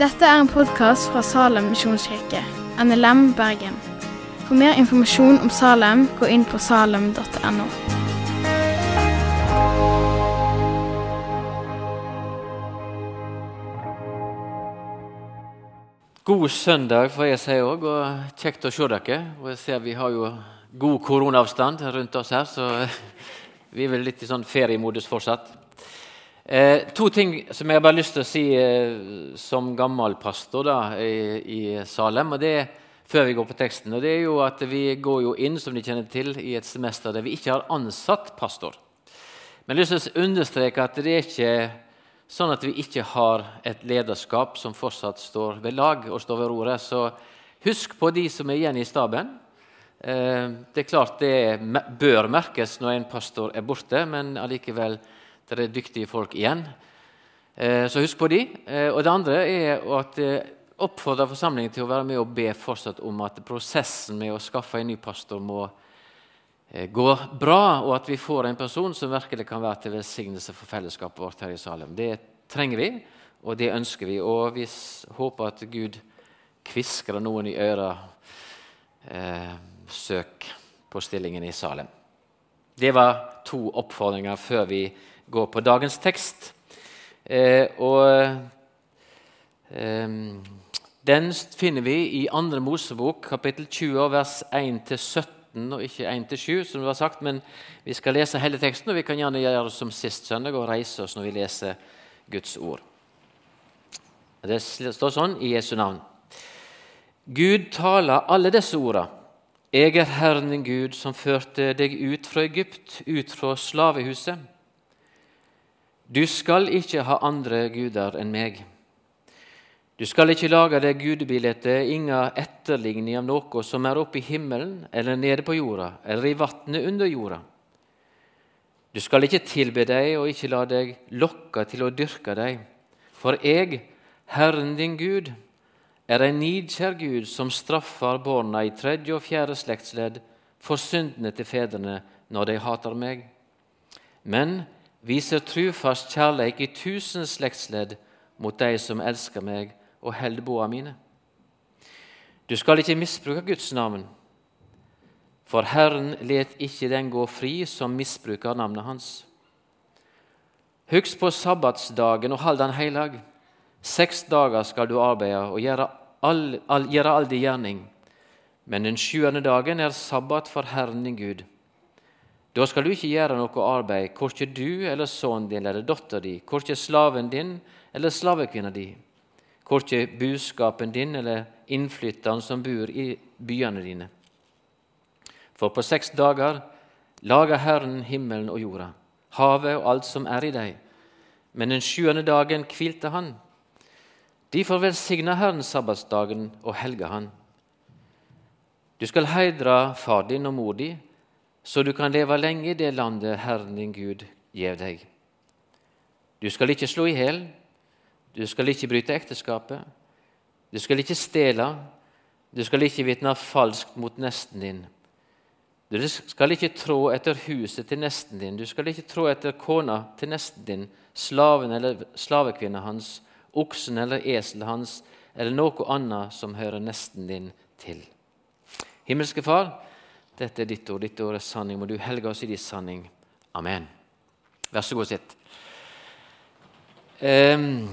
Dette er en podkast fra Salem misjonskirke, NLM Bergen. For mer informasjon om Salem, gå inn på salem.no. God søndag, får jeg si òg, og kjekt å se dere. Og jeg ser Vi har jo god koronaavstand rundt oss her, så vi er vel litt i sånn feriemodus fortsatt. Eh, to ting som jeg bare har lyst til å si eh, som gammel pastor da, i, i, Salem. og det før vi går på teksten, og det er jo at Vi går jo inn som de kjenner til, i et semester der vi ikke har ansatt pastor. Men jeg har lyst til å understreke at det er ikke sånn at vi ikke har et lederskap som fortsatt står ved lag og står ved roret. Så husk på de som er igjen i staben. Eh, det er klart det bør merkes når en pastor er borte, men allikevel det er dyktige folk igjen. Eh, så husk på de. Eh, og det andre er at oppfordre forsamlingen til å være med og be fortsatt om at prosessen med å skaffe en ny pastor må gå bra, og at vi får en person som virkelig kan være til velsignelse for fellesskapet vårt her i Salem. Det trenger vi, og det ønsker vi. Og vi håper at Gud kviskrer noen i øra Eh, søk på stillingen i Salem. Det var to oppfordringer før vi går på dagens tekst. Eh, og eh, Den finner vi i 2. Mosebok, kapittel 20, vers 1-17 og ikke 1-7, som det var sagt, men vi skal lese hele teksten, og vi kan gjerne gjøre det som sist søndag og reise oss når vi leser Guds ord. Det står sånn i Jesu navn. Gud taler alle disse orda. Jeg er Herren din Gud, som førte deg ut fra Egypt, ut fra slavehuset. Du skal ikke ha andre guder enn meg. Du skal ikke lage deg gudebilde, inga etterligning av noe som er oppe i himmelen eller nede på jorda eller i vatnet under jorda. Du skal ikke tilbe deg og ikke la deg lokke til å dyrke deg. For jeg, Herren din Gud, er en nidkjær Gud som straffer barna i tredje og fjerde slektsledd for syndene til fedrene når de hater meg. Men viser trufast kjærleik i tusen slektsledd mot de som elsker meg og holder boa mine. Du skal ikke misbruke Guds navn, for Herren let ikke den gå fri som misbruker navnet hans. Husk på sabbatsdagen og hold den heilag. Seks dager skal du arbeide og gjøre all, all, gjøre all din gjerning. Men den sjuende dagen er sabbat for Herren din Gud. Da skal du ikke gjøre noe arbeid, korkje du eller sønnen din eller datteren din, korkje slaven din eller slavekvinna di korkje buskapen din eller innflytteren som bor i byene dine. For på seks dager laga Herren himmelen og jorda, havet og alt som er i deg. Men den sjuende dagen hvilte Han. Derfor velsigna Herren sabbatsdagen og helga Han. Du skal heidra far din og mor di, så du kan leve lenge i det landet Herren din Gud gjev deg. Du skal ikke slå i hjel. Du skal ikke bryte ekteskapet. Du skal ikke stjele. Du skal ikke vitne falskt mot nesten din. Du skal ikke trå etter huset til nesten din. Du skal ikke trå etter kona til nesten din, slaven eller slavekvinna hans, oksen eller eselet hans, eller noe annet som hører nesten din til. Himmelske Far, dette er ditt ord. Ditt ord er sanning. Må du helge oss i din sanning. Amen. Vær så god, sitt. Um,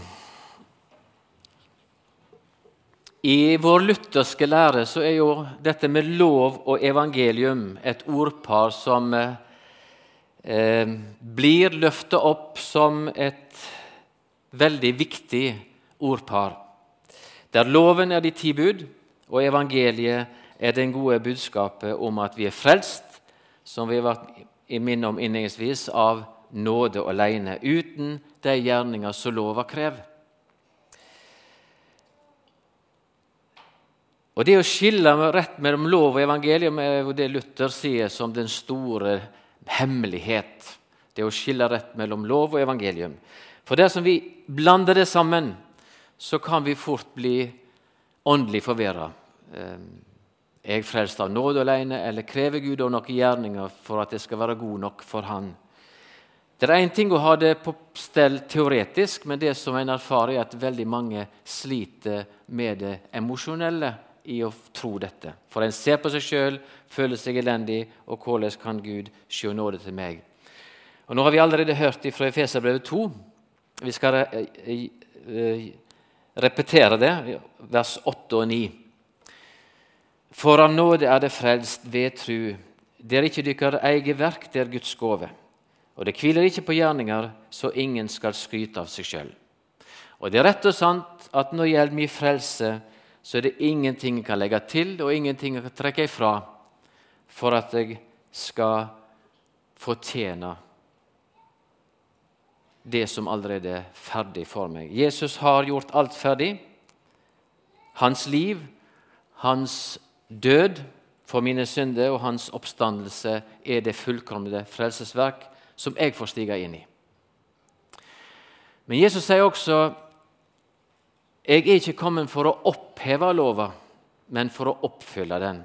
I vår lutherske lære så er jo dette med lov og evangelium et ordpar som eh, blir løfta opp som et veldig viktig ordpar. Der loven er de ti bud, og evangeliet er den gode budskapet om at vi er frelst, som vi har vært i minne om innledningsvis, av nåde alene, uten de gjerninger som lova krever. Og Det å skille rett mellom lov og evangelium er jo det Luther sier som den store hemmelighet. Det å skille rett mellom lov og evangelium. For dersom vi blander det sammen, så kan vi fort bli åndelig forvirra. Er jeg frelst av nåde alene, eller krever Gud av noen gjerninger for at jeg skal være god nok for Han? Det er én ting å ha det på stell teoretisk, men det som en erfarer, er at veldig mange sliter med det emosjonelle i å tro dette. For en ser på seg sjøl, føler seg elendig, og hvordan kan Gud se nåde til meg? Og Nå har vi allerede hørt fra Efeserbrevet 2. Vi skal repetere det, vers 8 og 9. For av nåde er det frelst ved tru. Det er ikke deres eget verk, det er Guds gåve. Og det hviler ikke på gjerninger, så ingen skal skryte av seg sjøl. Og det er rett og sant at når det gjelder min frelse, så er det ingenting jeg kan legge til, og ingenting jeg kan trekke ifra for at jeg skal fortjene det som allerede er ferdig for meg. Jesus har gjort alt ferdig. Hans liv, hans død for mine synder og hans oppstandelse er det fullkomne frelsesverk som jeg får stige inn i. Men Jesus sier også jeg er ikke kommet for å oppheve lova, men for å oppfylle den.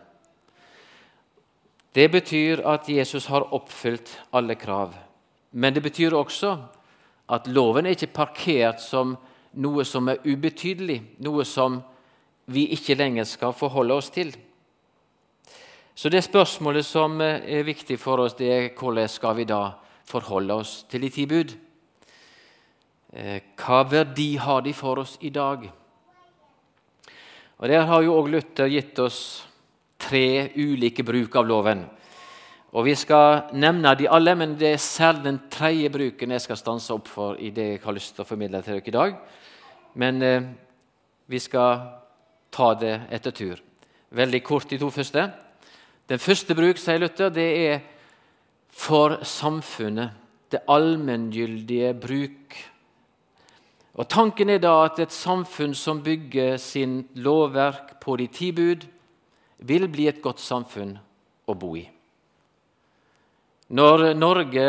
Det betyr at Jesus har oppfylt alle krav. Men det betyr også at loven er ikke parkert som noe som er ubetydelig, noe som vi ikke lenger skal forholde oss til. Så det spørsmålet som er viktig for oss, det er hvordan skal vi da forholde oss til de ti bud. Eh, hva verdi har de for oss i dag? Og Der har jo òg Luther gitt oss tre ulike bruk av loven. Og Vi skal nevne de alle, men det er særlig den tredje bruken jeg skal stanse opp for i det jeg har lyst til å formidle til dere i dag. Men eh, vi skal ta det etter tur. Veldig kort de to første. Den første bruk, sier Luther, det er for samfunnet, det allmenngyldige bruk. Og Tanken er da at et samfunn som bygger sin lovverk på de ti bud, vil bli et godt samfunn å bo i. Når Norge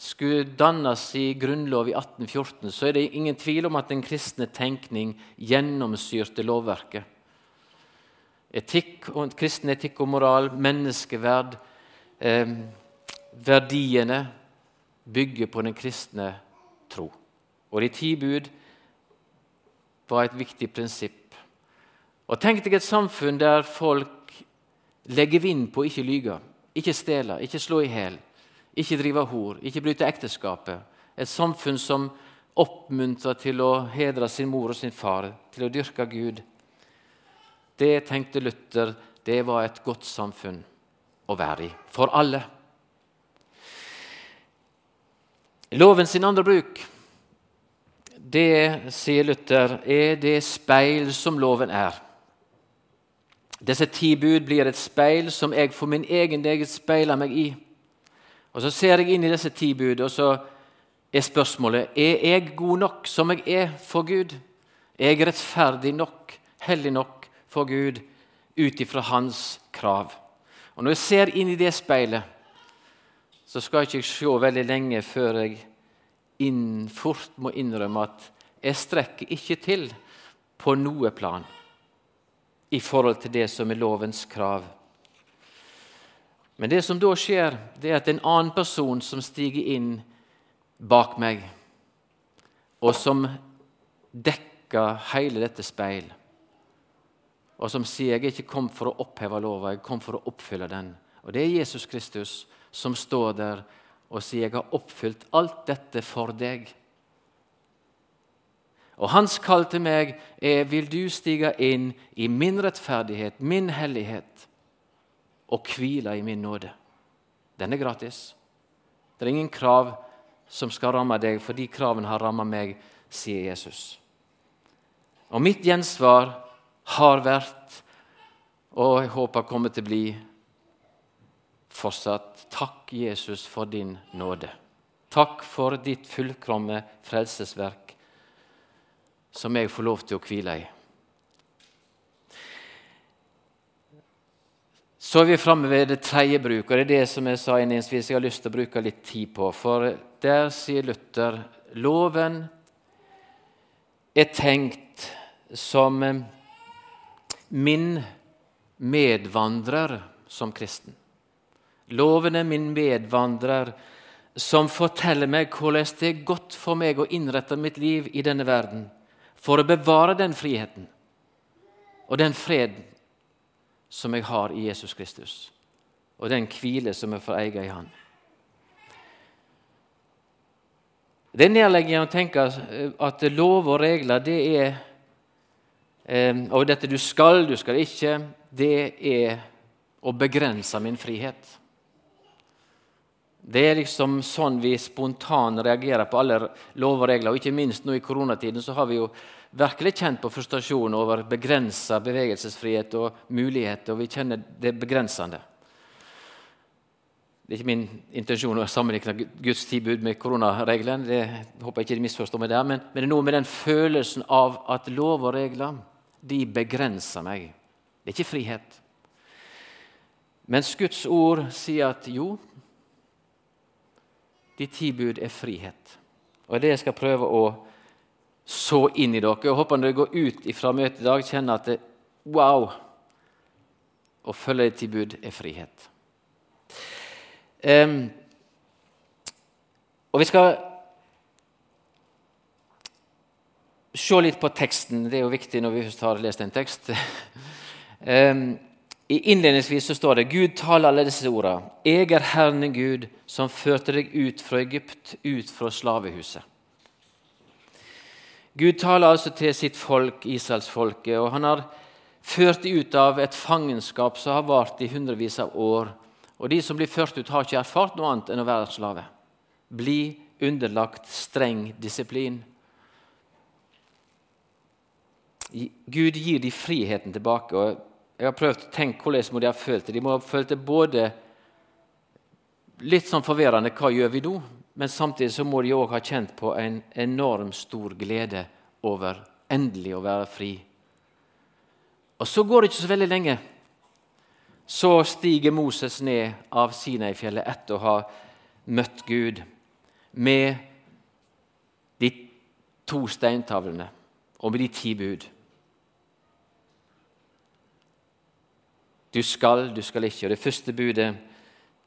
skulle dannes i grunnlov i 1814, så er det ingen tvil om at den kristne tenkning gjennomsyrte lovverket. Etikk, kristen etikk og moral, menneskeverd, eh, verdiene bygger på den kristne tro. Og de ti bud var et viktig prinsipp. Og Tenk deg et samfunn der folk legger vind på ikke lyge, ikke stjele, ikke slå i hjel, ikke drive hor, ikke bryte ekteskapet. Et samfunn som oppmuntrer til å hedre sin mor og sin far, til å dyrke Gud. Det tenkte Luther det var et godt samfunn å være i, for alle. Loven sin andre bruk, det, sier Luther, er det speil som loven er. Disse ti bud blir et speil som jeg for min egen del speiler meg i. Og Så ser jeg inn i disse ti bud, og så er spørsmålet er jeg god nok som jeg er for Gud. Er jeg rettferdig nok, hellig nok for Gud ut ifra Hans krav? Og Når jeg ser inn i det speilet, så skal jeg ikke se veldig lenge før jeg inn, fort må innrømme at jeg strekker ikke til på noe plan i forhold til det som er lovens krav. Men det som da skjer, det er at en annen person som stiger inn bak meg, og som dekker hele dette speil, og som sier 'jeg er ikke kommet for å oppheve lova, jeg kom for å oppfylle den'. Og Det er Jesus Kristus som står der og sier 'Jeg har oppfylt alt dette for deg'. Og hans kall til meg er 'Vil du stige inn i min rettferdighet, min hellighet, og hvile i min nåde?' Den er gratis. Det er ingen krav som skal ramme deg, for de kravene har rammet meg, sier Jesus. Og mitt gjensvar har vært, og jeg håper kommer til å bli, fortsatt takk, Jesus, for din nåde. Takk for ditt fullkomne frelsesverk, som jeg får lov til å hvile i. Så er vi framme ved det tredje bruk, og det er det som jeg sa innledningsvis jeg har lyst til å bruke litt tid på. For der sier Luther loven er tenkt som min medvandrer som kristen. Loven er min medvandrer som forteller meg hvordan det er godt for meg å innrette mitt liv i denne verden for å bevare den friheten og den freden som jeg har i Jesus Kristus, og den hvile som jeg får eie i Han. Det er nedleggende å tenke at lov og regler det er Og dette du skal, du skal ikke, det er å begrense min frihet. Det er liksom sånn vi spontant reagerer på alle lover og regler. Og ikke minst nå i koronatiden så har vi jo virkelig kjent på frustrasjon over begrensa bevegelsesfrihet og muligheter, og vi kjenner det begrensende. Det er ikke min intensjon å sammenligne Guds tilbud med koronareglene. det håper jeg ikke de misforstår meg der, men, men det er noe med den følelsen av at lov og regler de begrenser meg. Det er ikke frihet. Mens Guds ord sier at jo, de ti bud er frihet. Og det jeg skal prøve å så inn i dere. Jeg håper når dere går ut fra møtet i dag, kjenner at det, wow! Å følge de tilbud er frihet. Um, og vi skal se litt på teksten. Det er jo viktig når vi først har lest en tekst. I Innledningsvis så står det Gud taler alle disse ordene. Jeg er Herren Gud, som førte deg ut fra Egypt, ut fra slavehuset. Gud taler altså til sitt folk, Israelsfolket, og han har ført dem ut av et fangenskap som har vart i hundrevis av år. Og De som blir ført ut, har ikke erfart noe annet enn å være slave. Bli underlagt streng disiplin. Gud gir dem friheten tilbake. og jeg har prøvd å tenke hvordan må de ha følt det. De må ha følt det både litt sånn forvirrende hva gjør vi nå? Men samtidig så må de òg ha kjent på en enorm stor glede over endelig å være fri. Og så går det ikke så veldig lenge. Så stiger Moses ned av Sinai-fjellet etter å ha møtt Gud med de to steintavlene og med de ti bud. Du skal, du skal ikke. Og Det første budet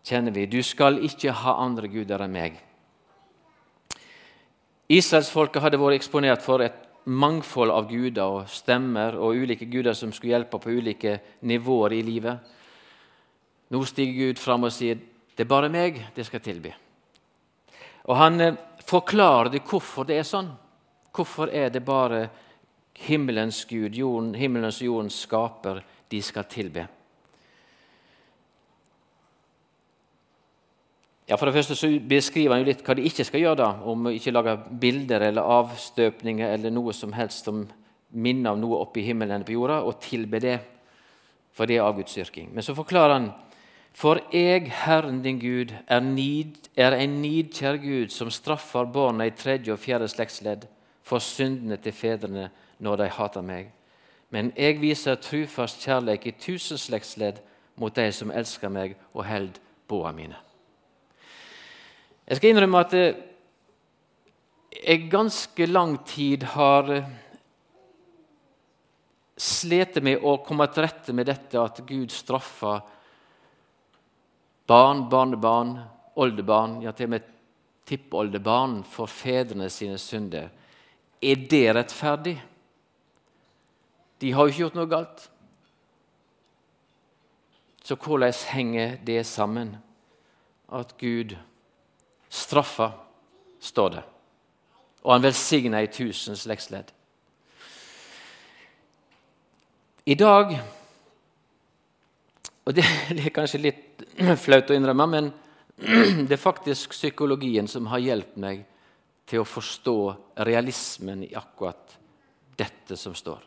kjenner vi. Du skal ikke ha andre guder enn meg. Israelsfolket hadde vært eksponert for et mangfold av guder og stemmer og ulike guder som skulle hjelpe på ulike nivåer i livet. Nå stiger Gud fram og sier det er bare meg det skal tilby. Og Han eh, forklarer det hvorfor det er sånn. Hvorfor er det bare himmelens Gud, jorden, himmelens og jordens skaper, de skal tilbe? Ja, For det første så beskriver han jo litt hva de ikke skal gjøre. da, Om å ikke lage bilder eller avstøpninger eller noe som helst som minner om noe oppe i himmelen på jorda, og tilbe det. For det er avgudsdyrking. Men så forklarer han For jeg, Herren din Gud, er, nid, er en nidkjær Gud som straffer barna i tredje og fjerde slektsledd for syndene til fedrene når de hater meg. Men jeg viser trufast kjærlighet i tusen slektsledd mot de som elsker meg og held boa mine. Jeg skal innrømme at eh, jeg ganske lang tid har eh, slitt med å komme til rette med dette at Gud straffer barn, barnebarn, oldebarn, ja til og med tippoldebarn for fedrene sine synder. Er det rettferdig? De har jo ikke gjort noe galt. Så hvordan henger det sammen? At Gud straffa, står det. Og han velsigna i tusen slektsledd. I dag og det, er kanskje litt flaut å innrømme, men det er faktisk psykologien som har hjulpet meg til å forstå realismen i akkurat dette som står.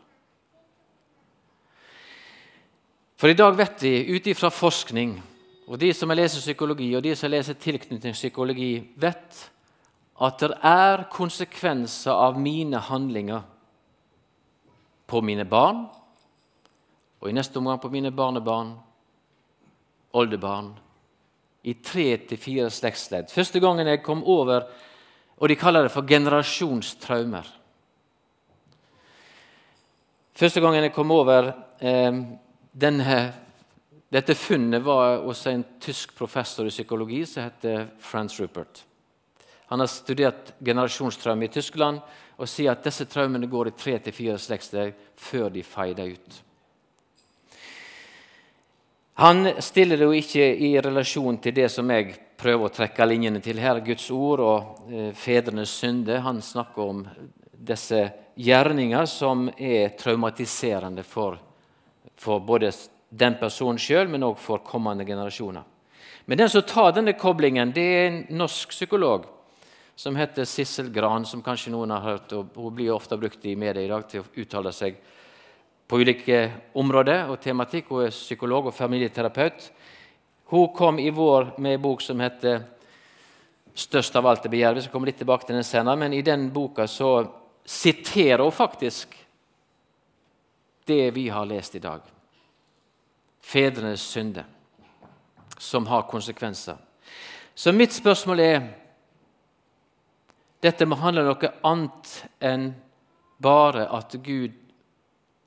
For i dag vet vi, ut ifra forskning og De som leser psykologi, og de som leser tilknytningspsykologi, vet at det er konsekvenser av mine handlinger på mine barn, og i neste omgang på mine barnebarn, oldebarn, i tre til fire slektsledd. Første gangen jeg kom over og De kaller det for generasjonstraumer. Første gangen jeg kom over eh, denne Dette funnet var hos en tysk professor i psykologi som heter Frans Rupert. Han har studert generasjonstraume i Tyskland og sier at disse traumene går i tre til fire slektsledd før de feider ut. Han stiller det jo ikke i relasjon til det som jeg prøver å trekke linjene til her, Guds ord og eh, fedrenes synde. Han snakker om disse gjerninger som er traumatiserende for, for både den personen sjøl, men òg for kommende generasjoner. Men den som tar denne koblingen, det er en norsk psykolog som heter Sissel Gran, som kanskje noen har hørt. og Hun blir ofte brukt i media i dag til å uttale seg på ulike områder og tematikk. Hun er psykolog og familieterapeut. Hun kom i vår med en bok som heter 'Størst av alt det begjær'. Vi skal komme litt tilbake til den senere, men i den boka så siterer hun faktisk det vi har lest i dag. Fedrenes synde, som har konsekvenser. Så mitt spørsmål er dette må handle om noe annet enn bare at Gud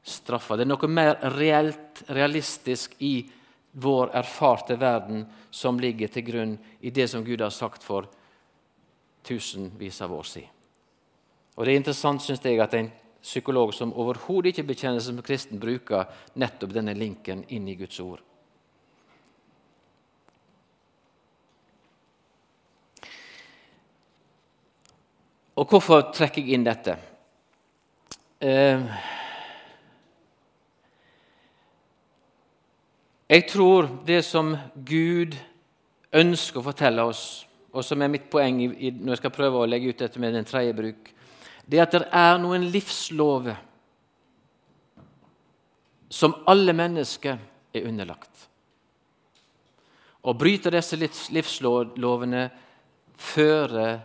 straffer. Det er noe mer reelt, realistisk i vår erfarte verden som ligger til grunn i det som Gud har sagt for tusenvis av år siden. Og Det er interessant synes jeg, at en psykolog som overhodet ikke bekjenner seg som kristen, bruker nettopp denne linken inn i Guds ord. Og hvorfor trekker jeg inn dette? Eh, Jeg tror det som Gud ønsker å fortelle oss, og som er mitt poeng når jeg skal prøve å legge ut dette med den tredje bruk, det er at det er noen livslover som alle mennesker er underlagt. Å bryte disse livslovene fører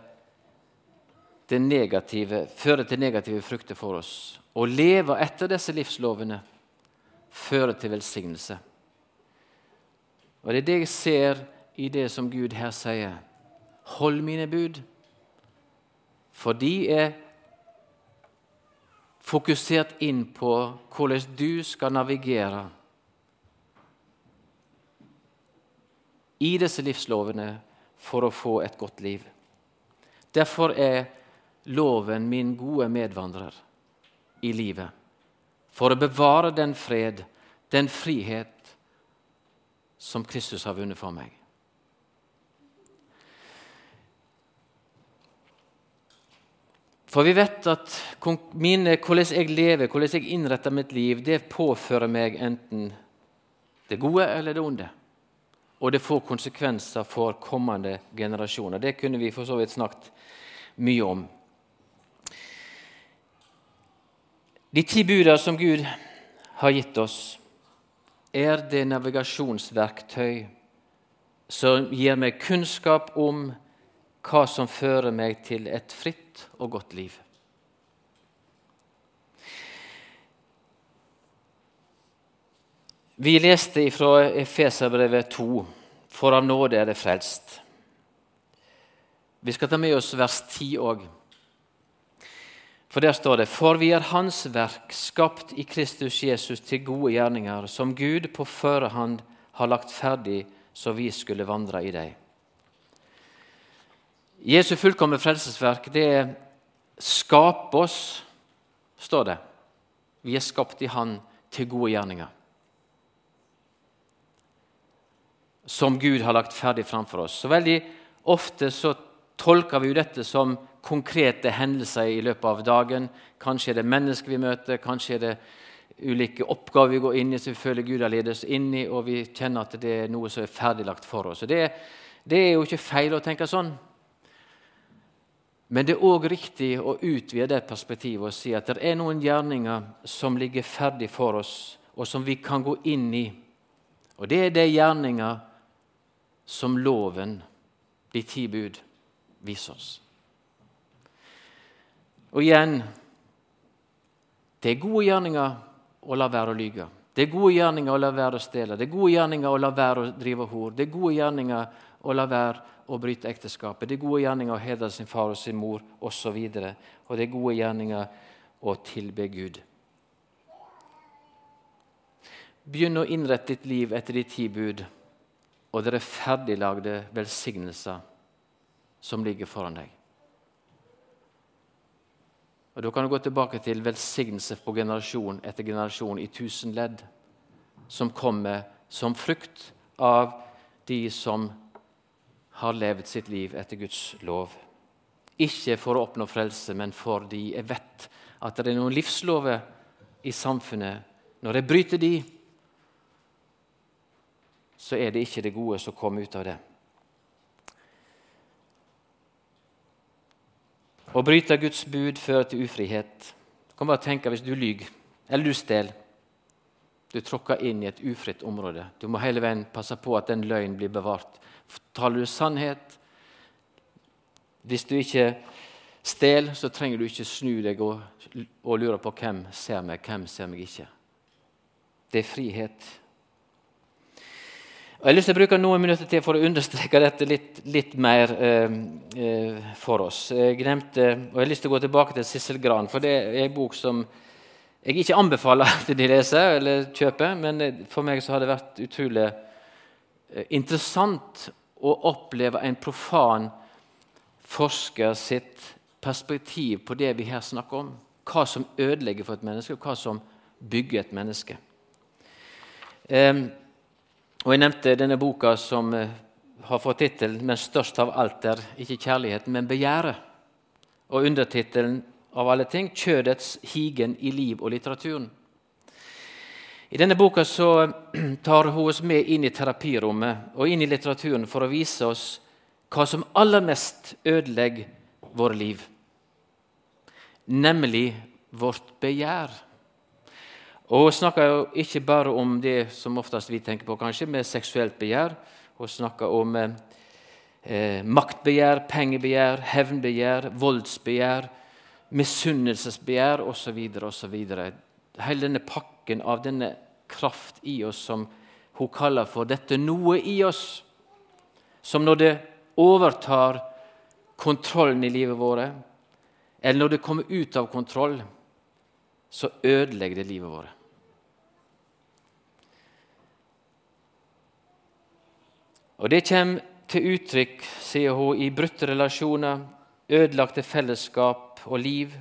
til negative, fører til negative frukter for oss. Å leve etter disse livslovene fører til velsignelse. Og Det er det jeg ser i det som Gud her sier. Hold mine bud, for de er fokusert inn på hvordan du skal navigere i disse livslovene for å få et godt liv. Derfor er loven min gode medvandrer i livet. For å bevare den fred, den frihet som Kristus har vunnet for meg. For vi vet at mine, hvordan jeg lever, hvordan jeg innretter mitt liv, det påfører meg enten det gode eller det onde. Og det får konsekvenser for kommende generasjoner. Det kunne vi for så vidt snakket mye om. De ti buda som Gud har gitt oss, er det navigasjonsverktøy som gir meg kunnskap om hva som fører meg til et fritt og godt liv. Vi leste fra Efeserbrevet 2, for av nåde er det frelst. Vi skal ta med oss vers 10 òg. For der står det:" For vi er Hans verk, skapt i Kristus Jesus til gode gjerninger, som Gud på førehånd har lagt ferdig så vi skulle vandre i dem. Jesu fullkomne frelsesverk, det er skap oss, står det. Vi er skapt i Han til gode gjerninger. Som Gud har lagt ferdig framfor oss. Så veldig ofte så tolker vi jo dette som konkrete hendelser i løpet av dagen. Kanskje er det mennesker vi møter, kanskje er det ulike oppgaver vi går inn i som vi føler Gud har ledet oss inn i, og vi kjenner at det er noe som er ferdiglagt for oss. Det, det, er jo ikke feil å tenke sånn. Men det er òg riktig å utvide det perspektivet og si at det er noen gjerninger som ligger ferdig for oss, og som vi kan gå inn i. Og det er de gjerninger som loven, de ti bud, viser oss. Og igjen det er gode gjerninger å la være å lyge. Det er gode gjerninger å la være å stjele. Det er gode gjerninger å la være å drive hor. Det er gode gjerninger å la være å bryte ekteskapet. Det er gode gjerninger å hedre sin far og sin mor osv. Og, og det er gode gjerninger å tilbe Gud. Begynn å innrette ditt liv etter de ti bud og dere ferdiglagde velsignelser som ligger foran deg. Og Da kan du gå tilbake til velsignelse på generasjon etter generasjon i tusen ledd, som kommer som frukt av de som har levd sitt liv etter Guds lov. Ikke for å oppnå frelse, men fordi jeg vet at det er noen livslover i samfunnet. Når jeg bryter de, så er det ikke det gode som kommer ut av det. Å bryte Guds bud fører til ufrihet. Du kan bare tenke hvis du lyver eller du stjeler. Du tråkker inn i et ufritt område. Du må hele veien passe på at den løgnen blir bevart. Taler du sannhet Hvis du ikke stjeler, så trenger du ikke snu deg og, og lure på hvem ser meg, hvem ser meg ikke. Det er frihet. Jeg har lyst til å bruke noen minutter til for å understreke dette litt, litt mer eh, eh, for oss. Jeg glemte, og jeg har lyst til å gå tilbake til Sissel Gran, for det er en bok som jeg ikke anbefaler at de leser eller kjøper, men for meg så har det vært utrolig eh, interessant å oppleve en profan forsker sitt perspektiv på det vi her snakker om. Hva som ødelegger for et menneske, og hva som bygger et menneske. Um, og Jeg nevnte denne boka som eh, har fått tittelen 'Men størst av alt er ikke kjærligheten, men begjæret'. Og undertittelen av alle ting 'Kjødets higen i liv og litteraturen'. I denne boka så tar hun oss med inn i terapirommet og inn i litteraturen for å vise oss hva som aller mest ødelegger våre liv, nemlig vårt begjær. Og Hun snakker jo ikke bare om det som oftest vi tenker på, kanskje, med seksuelt begjær. Hun snakker om eh, maktbegjær, pengebegjær, hevnbegjær, voldsbegjær, misunnelsesbegjær osv. osv. Hele denne pakken av denne kraft i oss som hun kaller for 'dette noe i oss', som når det overtar kontrollen i livet vårt, eller når det kommer ut av kontroll, så ødelegger det livet vårt. Og Det kommer til uttrykk, sier hun, i brutte relasjoner, ødelagte fellesskap og liv,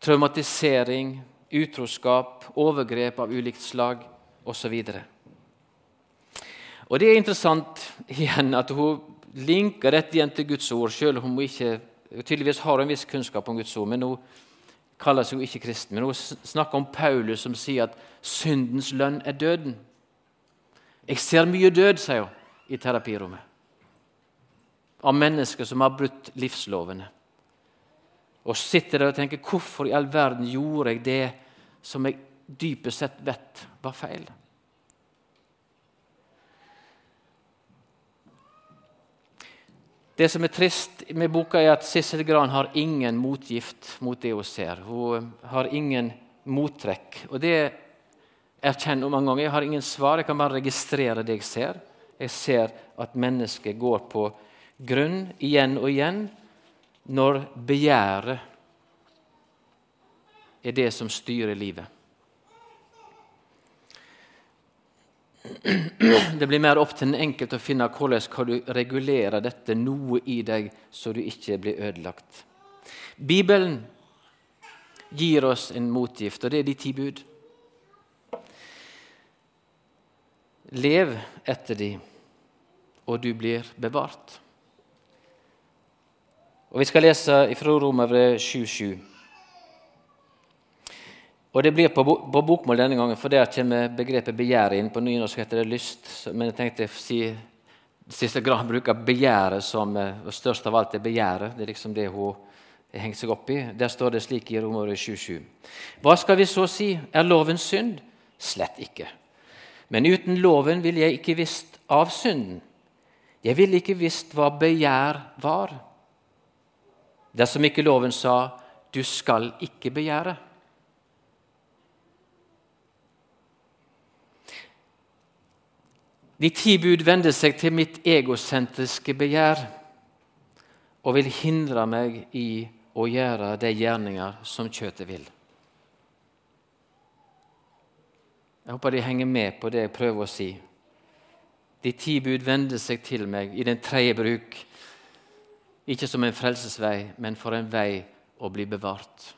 traumatisering, utroskap, overgrep av ulikt slag osv. Og Det er interessant igjen at hun linker dette igjen til Guds ord, selv om hun ikke, tydeligvis har en viss kunnskap om Guds ord. men hun kaller seg jo ikke kristen, men hun snakker om Paulus som sier at syndens lønn er døden. Jeg ser mye død, sier hun i terapirommet. Av mennesker som har brutt livslovene. Og sitter der og tenker 'Hvorfor i all verden gjorde jeg det som jeg dypest sett vet var feil?' Det som er trist med boka, er at Sissel Gran har ingen motgift mot det hun ser. Hun har ingen mottrekk. Og det erkjenner hun mange ganger. Jeg har ingen svar, jeg kan bare registrere det jeg ser. Jeg ser at mennesket går på grunn igjen og igjen når begjæret er det som styrer livet. Det blir mer opp til den enkelte å finne hvordan kan du regulere dette noe i deg, så du ikke blir ødelagt. Bibelen gir oss en motgift, og det er de ti bud. Lev etter de, og du blir bevart. Og Vi skal lese fra Romerbrevet 7,7. Og Det blir på, på bokmål denne gangen, for der kommer begrepet 'begjær' inn. På nynorsk heter det 'lyst', men jeg tenkte å si Siste grad bruker begjæret som og størst av alt er begjæret. Det er liksom det hun har hengt seg opp i. Der står det slik i Romerbrevet 7,7. Hva skal vi så si? Er loven synd? Slett ikke. Men uten loven ville jeg ikke visst av synden. Jeg ville ikke visst hva begjær var. Dersom ikke loven sa 'du skal ikke begjære'. De ti bud vender seg til mitt egosentriske begjær og vil hindre meg i å gjøre de gjerninger som kjøttet vil. Jeg håper de henger med på det jeg prøver å si. De ti bud vender seg til meg i den tredje bruk, ikke som en frelsesvei, men for en vei å bli bevart.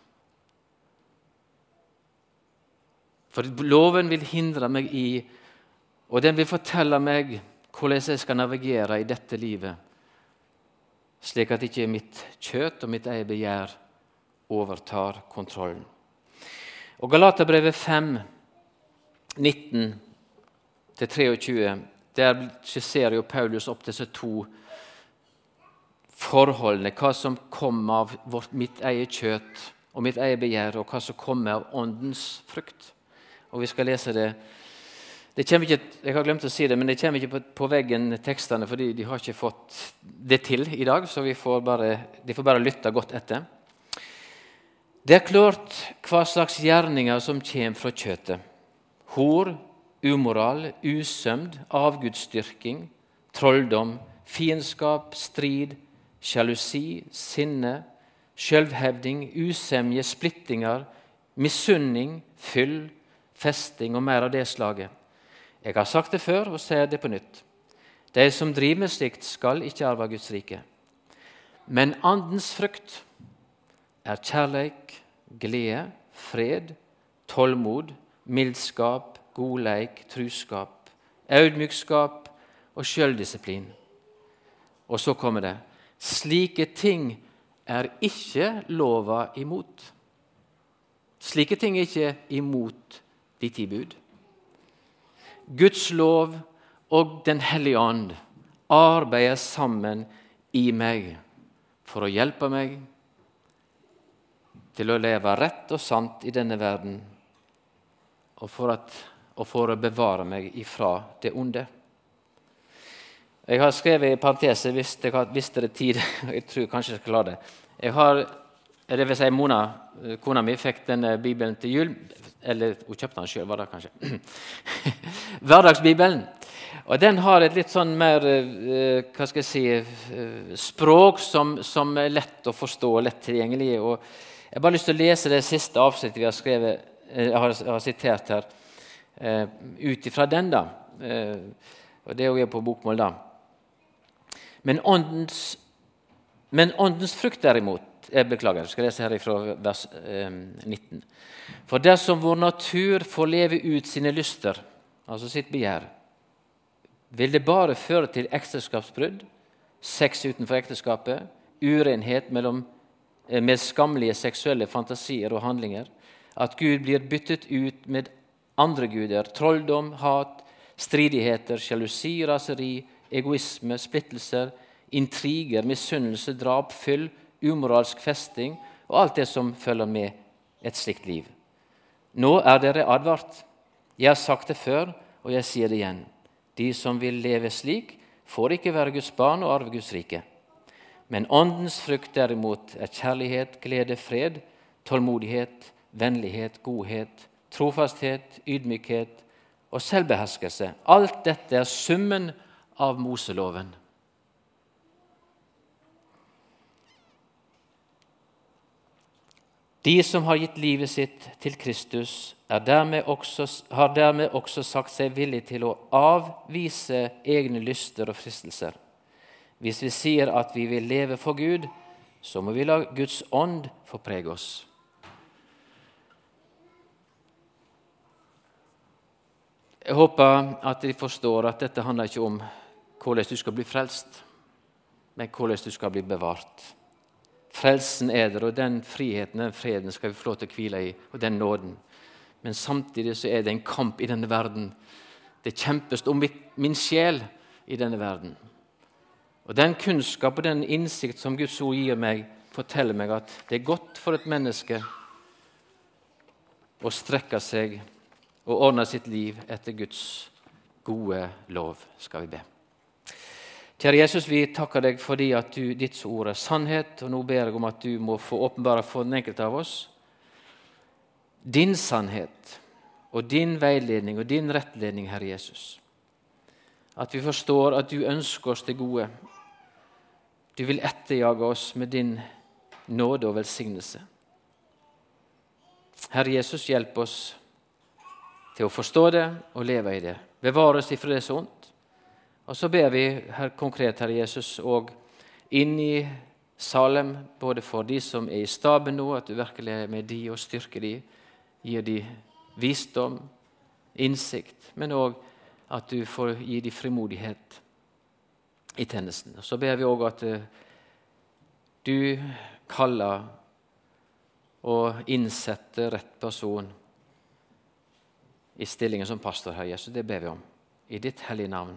For loven vil hindre meg i, og den vil fortelle meg hvordan jeg skal navigere i dette livet, slik at ikke mitt kjøtt og mitt eget begjær overtar kontrollen. Og Galaterbrevet 5, 19-23, der skisserer jo Paulus opp disse to forholdene. Hva som kommer av vårt, mitt eget kjøtt og mitt eget begjær, og hva som kommer av åndens frukt. Og Vi skal lese det. det ikke, jeg har glemt å si det, men det kommer ikke på, på, veggen, tekstene, fordi de har ikke fått det til i dag. Så får bare, de får bare lytte godt etter. Det er klart hva slags gjerninger som kommer fra kjøttet. Hor, umoral, usømd, avgudsdyrking, trolldom, fiendskap, strid, sjalusi, sinne, sjølvhevding, usemje, splittinger, misunning, fyll, festing og mer av det slaget. Jeg har sagt det før og sier det på nytt. De som driver med slikt, skal ikke arve Guds rike. Men Andens frukt er kjærleik, glede, fred, tålmod, mildskap, godleik, truskap, audmykskap og sjøldisiplin. Og så kommer det slike ting er ikke lova imot. Slike ting er ikke imot de ti bud. Guds lov og Den hellige ånd arbeider sammen i meg for å hjelpe meg til å leve rett og sant i denne verden, og for, at, og for å bevare meg ifra det onde. Jeg har skrevet i parentese hvis dere har tid. Jeg tror kanskje jeg skal la det. Jeg har, det vil si Mona, kona mi, fikk denne bibelen til jul. Eller hun kjøpte den sjøl, var det kanskje. Hverdagsbibelen. Og Den har et litt sånn mer eh, hva skal jeg si, eh, språk som, som er lett å forstå og lett tilgjengelig. og jeg har bare lyst til å lese det siste avsnittet vi har, skrevet, eh, har, har sitert her, ut ifra den. da. Og Det er jo på bokmål, da. Men åndens, men åndens frukt, derimot Jeg beklager, jeg skal lese her fra vers uh, 19. For dersom vår natur får leve ut sine lyster, altså sitt begjær, vil det bare føre til ekteskapsbrudd, sex utenfor ekteskapet, urenhet mellom Eh, med skammelige seksuelle fantasier og handlinger. At Gud blir byttet ut med andre guder. Trolldom, hat, stridigheter, sjalusi, raseri, egoisme, splittelser, intriger, misunnelse, drap, fyll, umoralsk festing og alt det som følger med et slikt liv. Nå er dere advart. Jeg har sagt det før, og jeg sier det igjen. De som vil leve slik, får ikke være Guds barn og arve Guds rike. Men åndens frukt derimot er kjærlighet, glede, fred, tålmodighet, vennlighet, godhet, trofasthet, ydmykhet og selvbeherskelse. Alt dette er summen av Moseloven. De som har gitt livet sitt til Kristus, dermed også, har dermed også sagt seg villig til å avvise egne lyster og fristelser. Hvis vi sier at vi vil leve for Gud, så må vi la Guds ånd få prege oss. Jeg håper at de forstår at dette handler ikke om hvordan du skal bli frelst, men hvordan du skal bli bevart. Frelsen er der, og den friheten den freden skal vi få lov til å hvile i, og den nåden. Men samtidig så er det en kamp i denne verden. Det kjempes om min sjel i denne verden. Og Den kunnskap og den innsikt som Guds ord gir meg, forteller meg at det er godt for et menneske å strekke seg og ordne sitt liv etter Guds gode lov, skal vi be. Kjære Jesus, vi takker deg fordi at du, ditt ord er sannhet, og nå ber jeg om at du må få åpenbare for den enkelte av oss din sannhet og din veiledning og din rettledning, Herre Jesus. At vi forstår at du ønsker oss det gode, du vil etterjage oss med din nåde og velsignelse. Herre Jesus, hjelp oss til å forstå det og leve i det. Bevare oss ifra det som ondt. Og så ber vi her konkret, Herre Jesus, og inn i Salem, både for de som er i staben nå, at du virkelig er med de og styrker de, gir de visdom, innsikt, men òg at du får gi de frimodighet i tjenesten. Så ber vi òg at uh, du kaller og innsetter rett person i stillingen som pastor, Herre Jesus. Det ber vi om. I ditt hellige navn.